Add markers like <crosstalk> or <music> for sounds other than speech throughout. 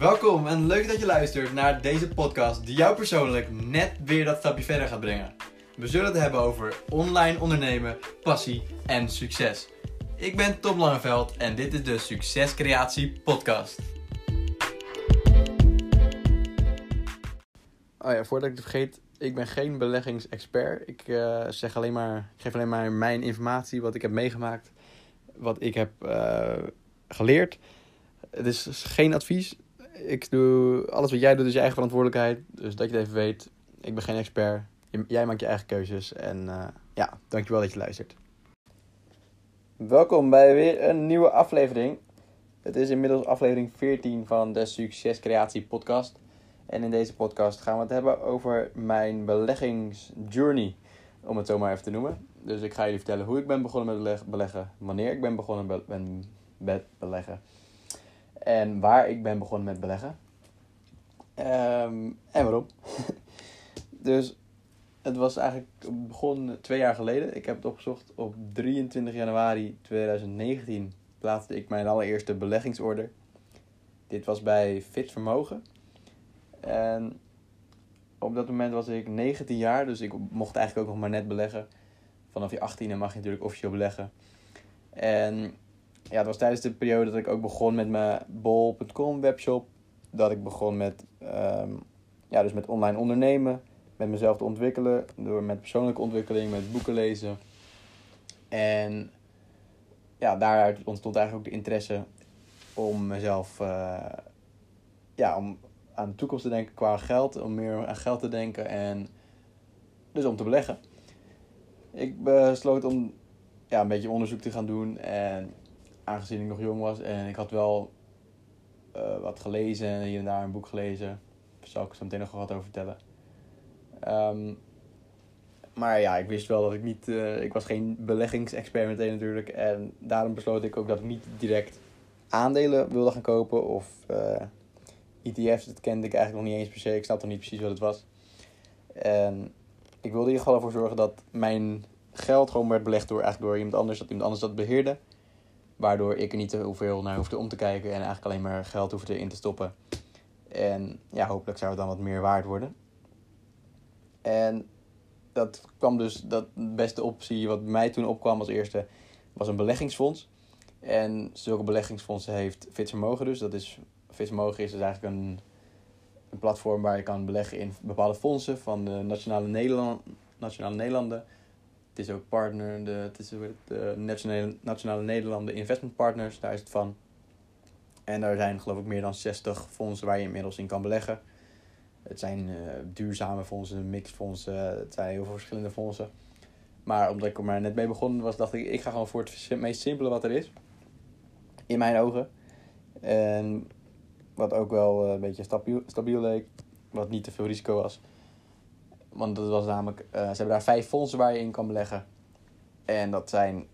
Welkom en leuk dat je luistert naar deze podcast die jou persoonlijk net weer dat stapje verder gaat brengen. We zullen het hebben over online ondernemen, passie en succes. Ik ben Tom Langeveld en dit is de Succescreatie Podcast. Oh ja, voordat ik het vergeet, ik ben geen beleggingsexpert. Ik, uh, zeg alleen maar, ik geef alleen maar mijn informatie, wat ik heb meegemaakt, wat ik heb uh, geleerd. Het is geen advies. Ik doe alles wat jij doet, is je eigen verantwoordelijkheid. Dus dat je het even weet. Ik ben geen expert. Jij maakt je eigen keuzes. En uh, ja, dankjewel dat je luistert. Welkom bij weer een nieuwe aflevering. Het is inmiddels aflevering 14 van de Succescreatie podcast. En in deze podcast gaan we het hebben over mijn beleggingsjourney, om het zo maar even te noemen. Dus ik ga jullie vertellen hoe ik ben begonnen met beleggen, wanneer ik ben begonnen met beleggen en waar ik ben begonnen met beleggen. Um, en waarom. <laughs> dus het was eigenlijk begon twee jaar geleden. Ik heb het opgezocht. Op 23 januari 2019 plaatste ik mijn allereerste beleggingsorder. Dit was bij Fit Vermogen. En op dat moment was ik 19 jaar, dus ik mocht eigenlijk ook nog maar net beleggen. Vanaf je 18e mag je natuurlijk officieel beleggen. En ja, het was tijdens de periode dat ik ook begon met mijn bol.com webshop. Dat ik begon met, um, ja, dus met online ondernemen, met mezelf te ontwikkelen, door met persoonlijke ontwikkeling, met boeken lezen. En ja, daaruit ontstond eigenlijk ook de interesse om mezelf, uh, ja, om aan de toekomst te denken qua geld, om meer aan geld te denken en dus om te beleggen. Ik besloot om ja, een beetje onderzoek te gaan doen en aangezien ik nog jong was en ik had wel uh, wat gelezen en hier en daar een boek gelezen, daar zal ik zo meteen nog wat over vertellen. Um, maar ja, ik wist wel dat ik niet, uh, ik was geen beleggingsexpert meteen natuurlijk en daarom besloot ik ook dat ik niet direct aandelen wilde gaan kopen of uh, ETF's, dat kende ik eigenlijk nog niet eens per se. Ik snapte nog niet precies wat het was. En ik wilde in ieder geval ervoor zorgen dat mijn geld gewoon werd belegd door, eigenlijk door iemand anders. Dat iemand anders dat beheerde. Waardoor ik er niet te veel naar hoefde om te kijken. En eigenlijk alleen maar geld hoefde in te stoppen. En ja, hopelijk zou het dan wat meer waard worden. En dat kwam dus, dat beste optie wat mij toen opkwam als eerste, was een beleggingsfonds. En zulke beleggingsfondsen heeft Fitvermogen dus. Dat is Vismogen is dus eigenlijk een, een platform waar je kan beleggen in bepaalde fondsen van de Nationale, Nederland, Nationale Nederlanden. Het is ook partner, de, het is de Nationale, Nationale Nederlanden Investment Partners, daar is het van. En daar zijn geloof ik meer dan 60 fondsen waar je inmiddels in kan beleggen. Het zijn uh, duurzame fondsen, mixfondsen, het zijn heel veel verschillende fondsen. Maar omdat ik er maar net mee begonnen was, dacht ik, ik ga gewoon voor het meest simpele wat er is. In mijn ogen. En wat ook wel eh, een beetje stabiel, stabiel leek. Wat niet te veel risico was. Want dat was namelijk, uh, ze hebben daar vijf fondsen waar je in kan beleggen. En dat zijn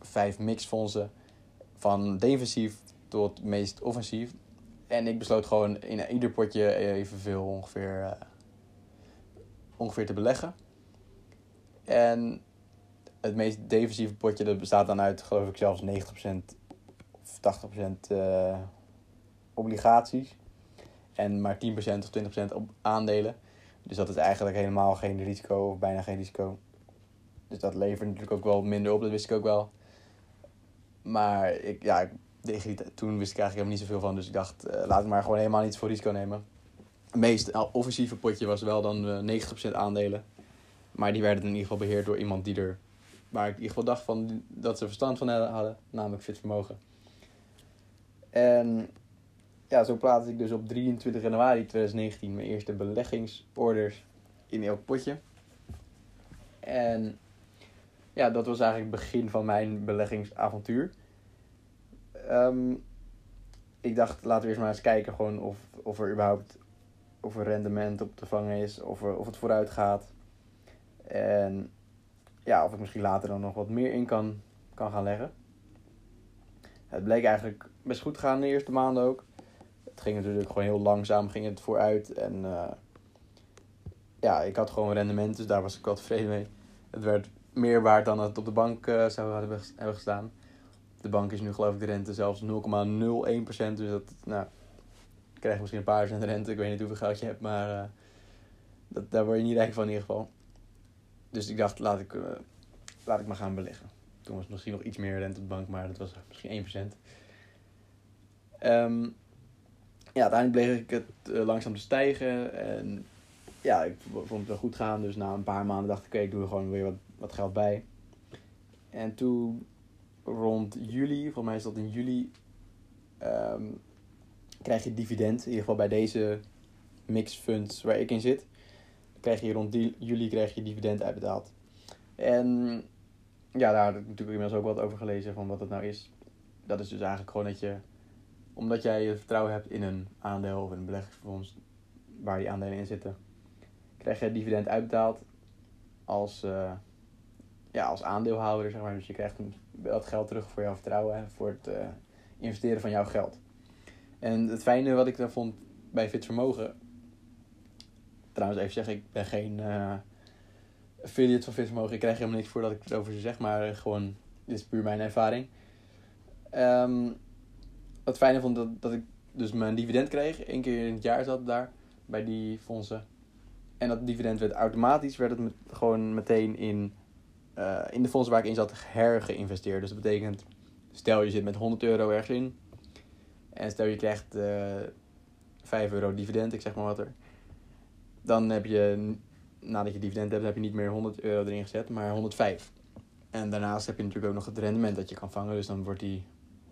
vijf mixfondsen. Van defensief tot meest offensief. En ik besloot gewoon in ieder potje evenveel ongeveer, uh, ongeveer te beleggen. En het meest defensieve potje dat bestaat dan uit, geloof ik, zelfs 90% of 80% uh, obligaties. En maar 10% of 20% op aandelen. Dus dat is eigenlijk helemaal geen risico of bijna geen risico. Dus dat levert natuurlijk ook wel minder op, dat wist ik ook wel. Maar ik, ja, toen wist ik eigenlijk helemaal niet zoveel van. Dus ik dacht, uh, laat ik maar gewoon helemaal niets voor risico nemen. Het meest offensieve potje was wel dan uh, 90% aandelen. Maar die werden in ieder geval beheerd door iemand die er... Waar ik in ieder geval dacht van, dat ze verstand van hadden. Namelijk Fit Vermogen. En ja, zo plaatste ik dus op 23 januari 2019 mijn eerste beleggingsorders in elk potje. En ja, dat was eigenlijk het begin van mijn beleggingsavontuur. Um, ik dacht, laten we eerst maar eens kijken gewoon of, of er überhaupt of er rendement op te vangen is, of, er, of het vooruit gaat. En ja, of ik misschien later dan nog wat meer in kan, kan gaan leggen. Het bleek eigenlijk best goed te gaan de eerste maanden ook het ging natuurlijk gewoon heel langzaam ging het vooruit. En uh, ja, ik had gewoon rendement, dus daar was ik wel tevreden mee. Het werd meer waard dan het op de bank uh, zou hebben, gestaan. De bank is nu geloof ik de rente zelfs 0,01%. Dus dat, nou, je misschien een paar procent rente. Ik weet niet hoeveel geld je hebt, maar uh, dat, daar word je niet rijk van in ieder geval. Dus ik dacht, laat ik, laat ik maar gaan beleggen. Toen was misschien nog iets meer rente op de bank, maar dat was misschien 1%. Um, ja, uiteindelijk bleef ik het uh, langzaam te stijgen. En ja, ik vond het wel goed gaan. Dus na een paar maanden dacht ik, oké, ik doe er gewoon weer wat, wat geld bij. En toen rond juli, volgens mij is dat in juli, um, krijg je dividend. In ieder geval bij deze mix funds waar ik in zit. Krijg je rond juli krijg je dividend uitbetaald. En ja, daar heb ik natuurlijk inmiddels ook wat over gelezen van wat dat nou is. Dat is dus eigenlijk gewoon dat je, omdat jij je vertrouwen hebt in een aandeel of een beleggingsfonds waar die aandelen in zitten, krijg je dividend uitbetaald als, uh, ja, als aandeelhouder, zeg maar. Dus je krijgt dat geld terug voor jouw vertrouwen en voor het uh, investeren van jouw geld. En het fijne wat ik daar vond bij Fit Vermogen, trouwens even zeggen, ik ben geen uh, affiliate van Fit Vermogen. Ik krijg helemaal niks voor dat ik het over ze zeg, maar gewoon, dit is puur mijn ervaring. Um, wat fijne vond dat, dat ik dus mijn dividend kreeg. één keer in het jaar zat daar, bij die fondsen. En dat dividend werd automatisch, werd het gewoon meteen in, uh, in de fondsen waar ik in zat hergeïnvesteerd. Dus dat betekent, stel je zit met 100 euro ergens in. En stel je krijgt uh, 5 euro dividend, ik zeg maar wat er. Dan heb je, nadat je dividend hebt, heb je niet meer 100 euro erin gezet, maar 105. En daarnaast heb je natuurlijk ook nog het rendement dat je kan vangen. Dus dan wordt die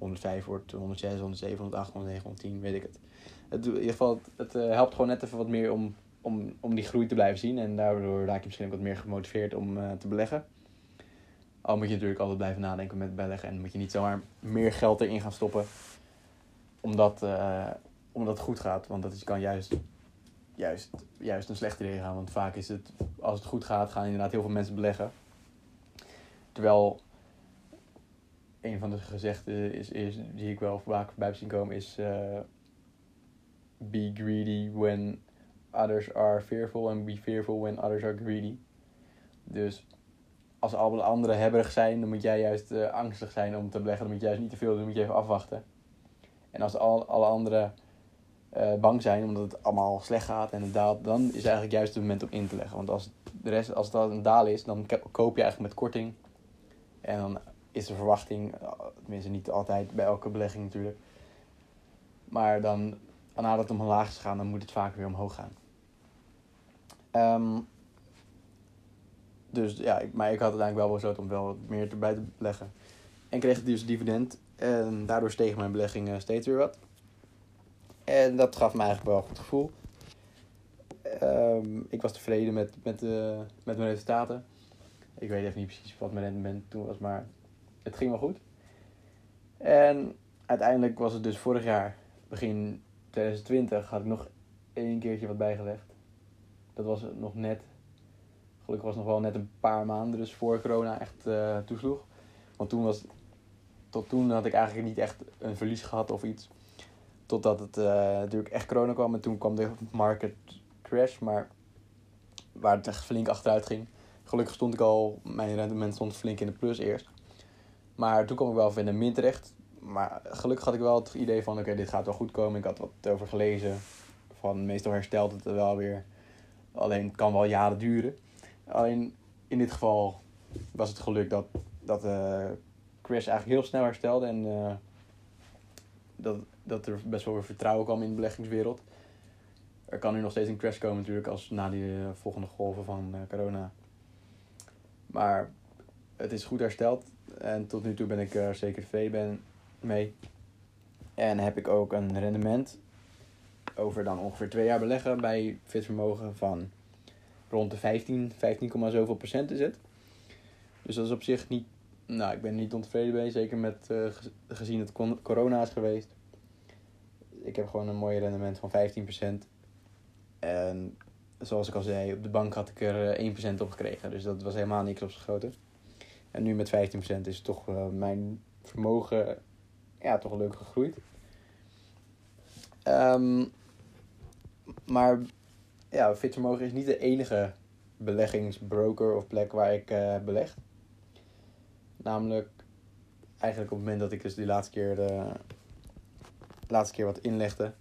105, wordt 106, 107, 108, 109, 110, weet ik het. het in ieder geval, het, uh, helpt gewoon net even wat meer om om, om die groei te blijven zien. En daardoor raak je misschien ook wat meer gemotiveerd om uh, te beleggen. Al moet je natuurlijk altijd blijven nadenken met beleggen. En moet je niet zomaar meer geld erin gaan stoppen. Omdat, uh, omdat het goed gaat. Want dat is, kan juist, juist, juist een slechte idee gaan. Want vaak is het, als het goed gaat, gaan inderdaad heel veel mensen beleggen. Terwijl een van de gezegden is, is, die ik wel vaak voorbij heb zien komen is... Uh, be greedy when others are fearful and be fearful when others are greedy. Dus als alle anderen hebberig zijn, dan moet jij juist uh, angstig zijn om te beleggen. Dan moet je juist niet te veel doen, dan moet je even afwachten. En als al, alle anderen uh, bang zijn omdat het allemaal slecht gaat en het daalt, dan is eigenlijk juist het moment om in te leggen. Want als, de rest, als het een daal is, dan koop je eigenlijk met korting. En dan is de verwachting, eh, tenminste niet altijd bij elke belegging natuurlijk. Maar dan, nadat het omlaag is gegaan, dan moet het vaak weer omhoog gaan. Um, dus ja, ik, maar ik had uiteindelijk wel besloten om wel wat meer erbij te beleggen. En kreeg dus dividend. En daardoor steeg mijn belegging steeds weer wat. En dat gaf me eigenlijk wel een goed gevoel. Um, ik was tevreden met, met, uh, met mijn resultaten. Ik weet even niet precies wat mijn rendement toen was, maar het ging wel goed. En uiteindelijk was het dus vorig jaar, begin 2020, had ik nog één keertje wat bijgelegd. Dat was nog net, gelukkig was het nog wel net een paar maanden dus voor corona echt uh, toesloeg. Want toen was, tot toen had ik eigenlijk niet echt een verlies gehad of iets. Totdat het uh, natuurlijk echt corona kwam en toen kwam de market crash, maar waar het echt flink achteruit ging. Gelukkig stond ik al, mijn rendement stond flink in de plus eerst. Maar toen kwam ik wel in de min terecht. Maar gelukkig had ik wel het idee van, oké, dit gaat wel goed komen. Ik had wat over gelezen. Van meestal herstelt het wel weer. Alleen het kan wel jaren duren. Alleen in dit geval was het geluk dat, dat uh, Chris eigenlijk heel snel herstelde. En uh, dat, dat er best wel weer vertrouwen kwam in de beleggingswereld. Er kan nu nog steeds een crash komen natuurlijk als na die uh, volgende golven van corona. Maar het is goed hersteld. En tot nu toe ben ik er zeker tevreden mee. En heb ik ook een rendement over dan ongeveer twee jaar beleggen bij Fitvermogen van rond de 15, 15, zoveel procent is het. Dus dat is op zich niet, nou ik ben niet ontevreden mee, zeker met uh, gezien het corona is geweest. Ik heb gewoon een mooi rendement van 15%. En zoals ik al zei, op de bank had ik er 1% eh, op gekregen. Dus dat was helemaal niks op. En nu met 15% is toch uh, mijn vermogen ja, toch leuk gegroeid. Um, maar ja, Fitvermogen is niet de enige beleggingsbroker of plek waar ik uh, beleg. Namelijk, eigenlijk op het moment dat ik dus die laatste keer, de, laatste keer wat inlegde,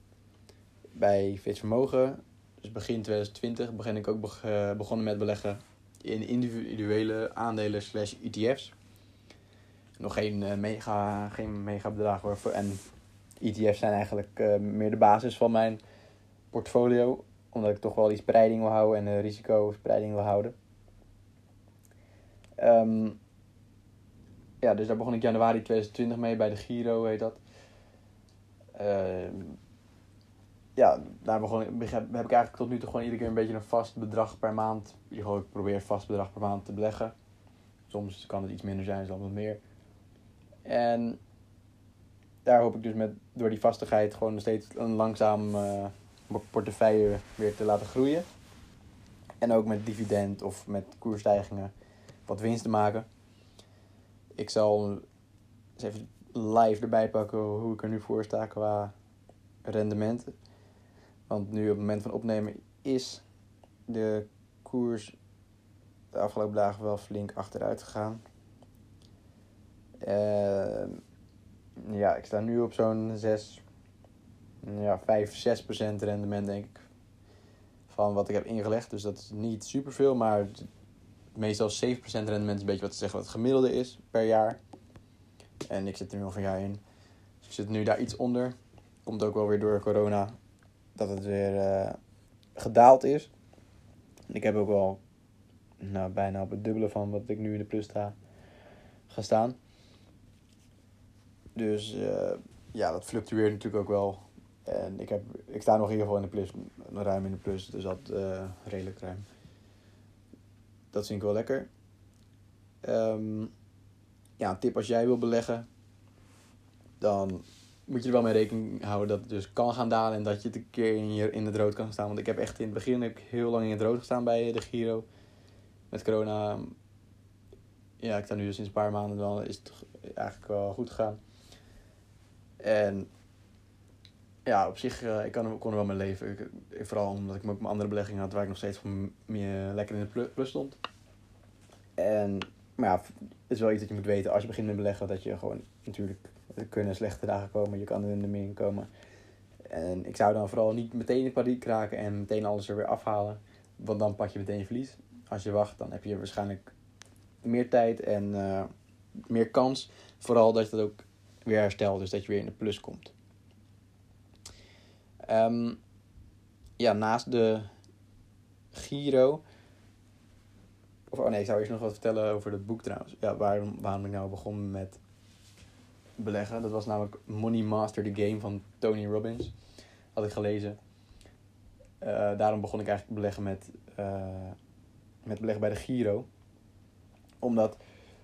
bij Fit Vermogen. Dus begin 2020 begin ik ook begonnen met beleggen in individuele aandelen slash ETF's. Nog geen, mega, geen mega bedragen hoor. En ETF's zijn eigenlijk meer de basis van mijn portfolio. Omdat ik toch wel die spreiding wil houden en de risicospreiding wil houden. Um, ja, dus daar begon ik januari 2020 mee bij de Giro, heet dat. Uh, ja, daar heb ik eigenlijk tot nu toe gewoon iedere keer een beetje een vast bedrag per maand. Ik probeer vast bedrag per maand te beleggen. Soms kan het iets minder zijn, soms wat meer. En daar hoop ik dus met, door die vastigheid gewoon steeds een langzaam uh, portefeuille weer te laten groeien. En ook met dividend of met koersstijgingen wat winst te maken. Ik zal eens even live erbij pakken hoe ik er nu voor sta qua rendementen. Want nu op het moment van opnemen is de koers de afgelopen dagen wel flink achteruit gegaan. Uh, ja, ik sta nu op zo'n 6, ja, 5, 6 procent rendement denk ik. Van wat ik heb ingelegd. Dus dat is niet superveel, maar meestal 7% rendement is een beetje wat te zeggen wat het gemiddelde is per jaar. En ik zit er nu al een jaar in. Dus ik zit nu daar iets onder. Komt ook wel weer door corona dat het weer uh, gedaald is. Ik heb ook wel nou, bijna op het dubbele van wat ik nu in de plus sta gestaan. Dus uh, ja, dat fluctueert natuurlijk ook wel. En ik, heb, ik sta nog in ieder geval in de plus, ruim in de plus, dus dat uh, redelijk ruim. Dat vind ik wel lekker. Um, ja, een tip als jij wil beleggen, dan moet je er wel mee rekening houden dat het dus kan gaan dalen en dat je het een keer in, je, in het rood kan staan. Want ik heb echt in het begin heb ik heel lang in het rood gestaan bij de Giro. Met corona. Ja, ik sta nu dus sinds een paar maanden dan is het eigenlijk wel goed gegaan. En ja, op zich, uh, ik kan, kon er wel mee leven. Vooral omdat ik ook mijn andere beleggingen had waar ik nog steeds meer lekker in de plus stond. En, maar ja, het is wel iets dat je moet weten als je begint met beleggen. Dat je gewoon, natuurlijk, er kunnen slechte dagen komen. Je kan er in de min komen. En ik zou dan vooral niet meteen in paniek raken en meteen alles er weer afhalen. Want dan pak je meteen verlies. Als je wacht, dan heb je waarschijnlijk meer tijd en uh, meer kans. Vooral dat je dat ook weer herstelt, dus dat je weer in de plus komt. Um, ja, naast de Giro. Of, oh nee, ik zou eerst nog wat vertellen over het boek trouwens. Ja, waarom, waarom ik nou begon met beleggen. Dat was namelijk Money Master the Game van Tony Robbins. Had ik gelezen. Uh, daarom begon ik eigenlijk beleggen met, uh, met beleggen bij de Giro. Omdat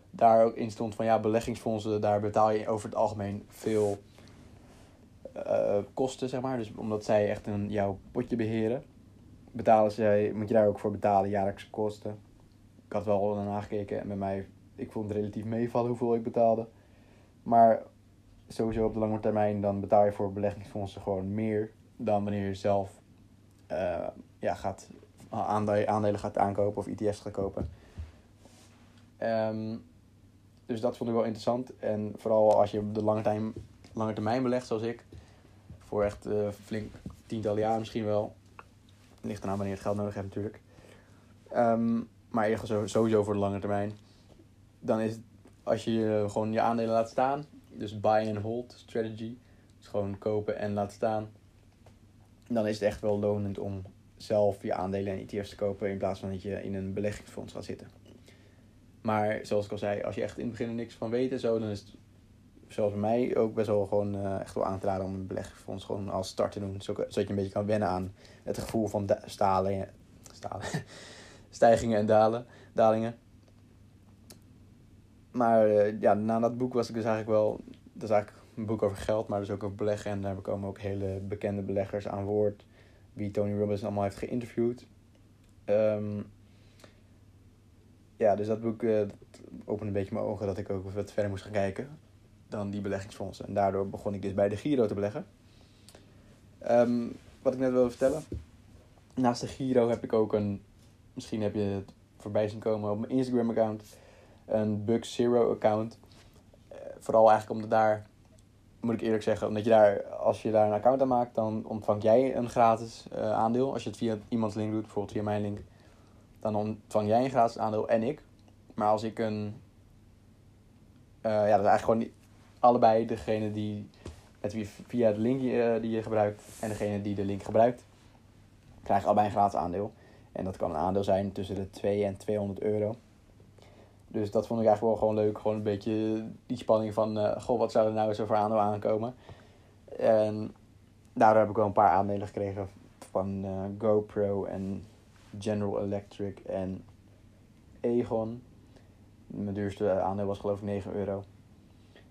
daar ook in stond van ja, beleggingsfondsen, daar betaal je over het algemeen veel uh, kosten, zeg maar. Dus omdat zij echt een, jouw potje beheren, betalen zij, moet je daar ook voor betalen, jaarlijkse kosten. Ik had wel nagekeken en bij mij, ik vond het relatief meevallen hoeveel ik betaalde. Maar sowieso op de lange termijn, dan betaal je voor beleggingsfondsen gewoon meer dan wanneer je zelf uh, ja, gaat, aandelen gaat aankopen of ETF's gaat kopen. Um, dus dat vond ik wel interessant. En vooral als je op de lange termijn, lange termijn belegt, zoals ik, voor echt uh, flink tientallen jaar misschien wel. Ligt eraan wanneer je het geld nodig hebt natuurlijk. Um, maar sowieso voor de lange termijn. Dan is het, als je gewoon je aandelen laat staan, dus buy and hold strategy, dus gewoon kopen en laten staan, dan is het echt wel lonend om zelf je aandelen en ETF's te kopen in plaats van dat je in een beleggingsfonds gaat zitten. Maar zoals ik al zei, als je echt in het begin er niks van weet zo, dan is het zoals bij mij ook best wel gewoon uh, echt wel aan te raden om een beleggingsfonds gewoon als start te doen. Zodat je een beetje kan wennen aan het gevoel van stalen, stalen, <laughs> stijgingen en dalen, dalingen. Maar uh, ja, na dat boek was ik dus eigenlijk wel. Dat is eigenlijk een boek over geld, maar dus ook over beleggen. En daar komen ook hele bekende beleggers aan woord. Wie Tony Robbins allemaal heeft geïnterviewd. Um, ja, dus dat boek uh, opende een beetje mijn ogen dat ik ook wat verder moest gaan kijken dan die beleggingsfondsen. En daardoor begon ik dus bij de Giro te beleggen. Um, wat ik net wilde vertellen. Naast de Giro heb ik ook een, misschien heb je het voorbij zien komen op mijn Instagram account, een Bug Zero account. Uh, vooral eigenlijk omdat daar moet ik eerlijk zeggen, omdat je daar, als je daar een account aan maakt, dan ontvang jij een gratis uh, aandeel. Als je het via iemands link doet, bijvoorbeeld via mijn link, dan ontvang jij een gratis aandeel en ik. Maar als ik een, uh, ja, dat is eigenlijk gewoon allebei degene die, met via de link die je gebruikt en degene die de link gebruikt, krijgen allebei een gratis aandeel. En dat kan een aandeel zijn tussen de 2 en 200 euro. Dus dat vond ik eigenlijk wel gewoon leuk. Gewoon een beetje die spanning van, uh, goh, wat zou er nou zo voor aandeel aankomen? En daardoor heb ik wel een paar aandelen gekregen van uh, GoPro en General Electric en Egon. Mijn duurste aandeel was geloof ik 9 euro.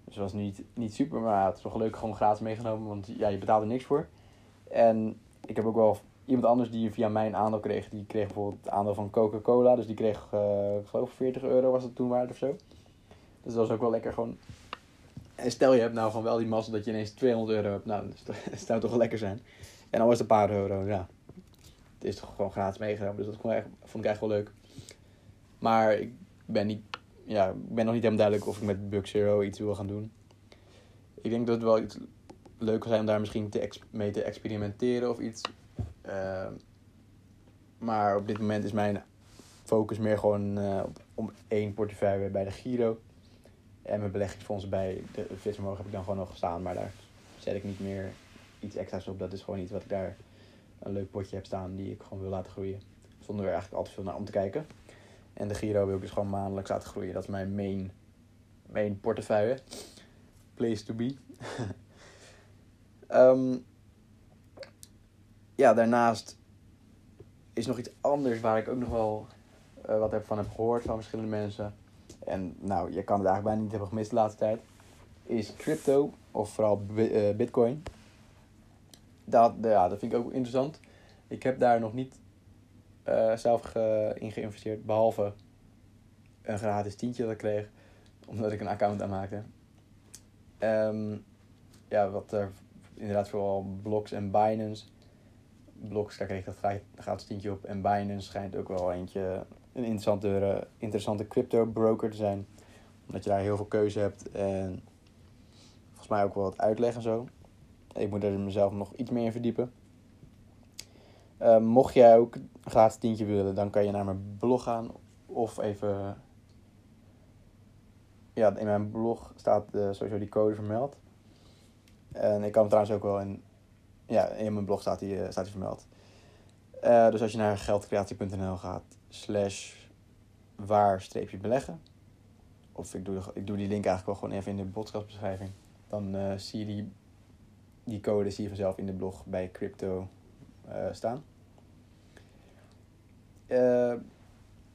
Dus was niet, niet super, maar het is wel gelukkig gewoon gratis meegenomen. Want ja, je betaalde niks voor. En ik heb ook wel iemand anders die via mijn aandeel kreeg, die kreeg bijvoorbeeld het aandeel van Coca-Cola. Dus die kreeg, uh, ik geloof 40 euro was het toen waard of zo. Dus dat was ook wel lekker gewoon. En stel je hebt nou gewoon wel die massa dat je ineens 200 euro hebt. Nou, <laughs> dat zou toch wel lekker zijn. En dan was het een paar euro, ja. Het is toch gewoon gratis meegenomen. Dus dat vond ik, vond ik wel leuk. Maar ik ben, niet, ja, ik ben nog niet helemaal duidelijk of ik met Bug Zero iets wil gaan doen. Ik denk dat het wel iets leuk zou zijn om daar misschien mee te experimenteren of iets. Uh, maar op dit moment is mijn focus meer gewoon op, om één portefeuille bij de Giro. En mijn beleggingsfondsen bij de Visvermogen heb ik dan gewoon nog staan. Maar daar zet ik niet meer iets extra's op. Dat is gewoon iets wat ik daar een leuk potje heb staan die ik gewoon wil laten groeien. Zonder er eigenlijk altijd veel naar om te kijken. En de Giro wil ik dus gewoon maandelijks laten groeien. Dat is mijn main, main portefeuille. Place to be. um, <laughs> ja, daarnaast is nog iets anders waar ik ook nog wel uh, wat heb van heb gehoord van verschillende mensen. En nou, je kan het eigenlijk bijna niet hebben gemist de laatste tijd. Is crypto, of vooral uh, bitcoin. Dat, ja, dat vind ik ook interessant. Ik heb daar nog niet uh, zelf in geïnvesteerd, behalve een gratis tientje dat ik kreeg, omdat ik een account aanmaakte. Um, ja, wat er inderdaad vooral blocks en Binance Blocks, kreeg ik dat gratis tientje op. En Binance schijnt ook wel eentje een interessante, interessante crypto broker te zijn. Omdat je daar heel veel keuze hebt en volgens mij ook wel wat uitleg en zo. Ik moet er mezelf nog iets meer in verdiepen. Uh, mocht jij ook een gratis tientje willen, dan kan je naar mijn blog gaan. Of even... Ja, in mijn blog staat uh, sowieso die code vermeld. En ik kan trouwens ook wel in ja, in mijn blog staat die, eh, staat die vermeld. Uh, dus als je naar geldcreatie.nl gaat, slash waar streepje beleggen. Of ik doe, ik doe die link eigenlijk wel gewoon even in de podcastbeschrijving. Dan uh, zie je die, die code zie je vanzelf in de blog bij crypto staan.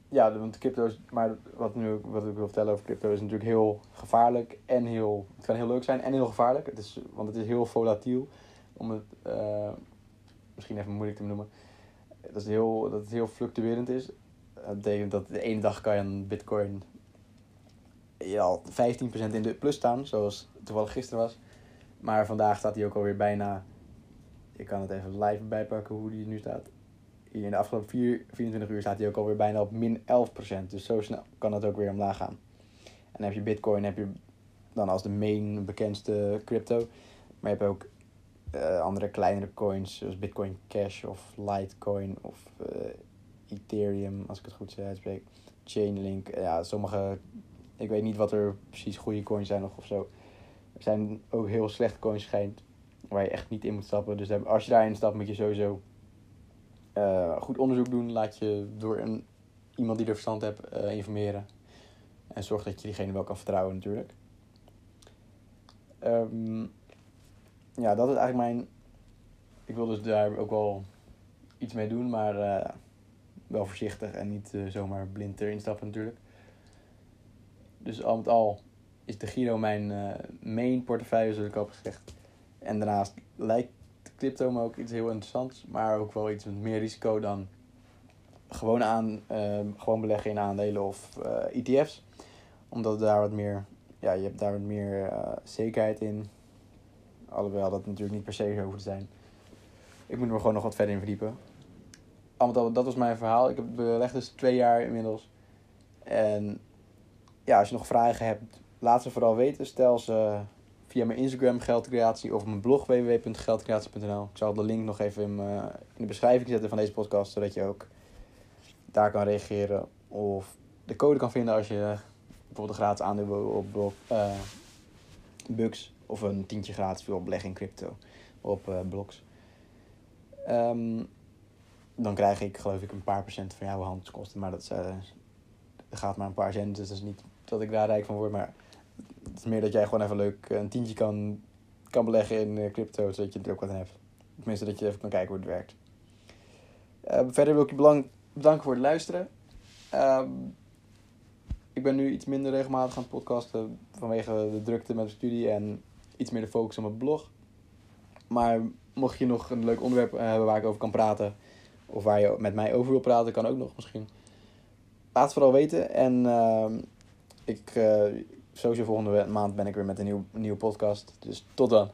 ja, want crypto is, maar wat, nu, wat ik wil vertellen over crypto is natuurlijk heel gevaarlijk en heel, het kan heel leuk zijn en heel gevaarlijk. Het is, want het is heel volatiel om het uh, misschien even moeilijk te noemen, dat, is heel, dat het heel fluctuerend is. Dat betekent dat de ene dag kan je een bitcoin ja, al 15% in de plus staan, zoals toevallig gisteren was. Maar vandaag staat hij ook alweer bijna, ik kan het even live bijpakken hoe die nu staat. Hier in de afgelopen 4, 24 uur staat hij ook alweer bijna op min 11%. Dus zo snel kan het ook weer omlaag gaan. En dan heb je bitcoin heb je dan als de main bekendste crypto. Maar je hebt ook uh, andere kleinere coins, zoals Bitcoin Cash of Litecoin of uh, Ethereum, als ik het goed uitspreek. Chainlink, ja, sommige, ik weet niet wat er precies goede coins zijn nog of zo. Er zijn ook heel slechte coins schijnt, waar je echt niet in moet stappen. Dus als je daarin stapt, moet je sowieso goed onderzoek doen. Laat je door een, iemand die er verstand hebt informeren. En zorg dat je diegene wel kan vertrouwen natuurlijk. Um, ja, dat is eigenlijk mijn. Ik wil dus daar ook wel iets mee doen, maar uh, wel voorzichtig en niet uh, zomaar blind erin stappen natuurlijk. Dus al met al is de Giro mijn uh, main portefeuille, zoals ik al heb gezegd. En daarnaast lijkt crypto me ook iets heel interessants, maar ook wel iets met meer risico dan gewoon, aan, gewoon beleggen in aandelen of ETF's. E Omdat daar wat meer, ja, je hebt daar wat meer zekerheid in Alhoewel dat natuurlijk niet per se zo hoeft te zijn. Ik moet er gewoon nog wat verder in verdiepen. Al dat was mijn verhaal. Ik heb belegd dus twee jaar inmiddels. En ja, als je nog vragen hebt, laat ze vooral weten. Stel ze via mijn Instagram geldcreatie of mijn blog www.geldcreatie.nl. Ik zal de link nog even in, in de beschrijving zetten van deze podcast, zodat je ook daar kan reageren of de code kan vinden als je bijvoorbeeld een gratis aandeel op uh, Bucks of een tientje gratis wil opleggen in crypto op uh, blogs. Um, dan krijg ik geloof ik een paar procent van jouw handelskosten, maar dat, dat gaat maar een paar cent, dus dat is niet dat ik daar rijk van word, maar het is meer dat jij gewoon even leuk een tientje kan, kan beleggen in crypto, zodat je er ook wat aan hebt. Tenminste, dat je even kan kijken hoe het werkt. Uh, verder wil ik je bedanken voor het luisteren. Uh, ik ben nu iets minder regelmatig aan het podcasten vanwege de drukte met de studie en iets meer de focus op mijn blog. Maar mocht je nog een leuk onderwerp hebben waar ik over kan praten, of waar je met mij over wil praten, kan ook nog misschien. Laat het vooral weten. En uh, ik, uh, sowieso volgende maand ben ik weer met een nieuw, nieuwe podcast. Dus tot dan.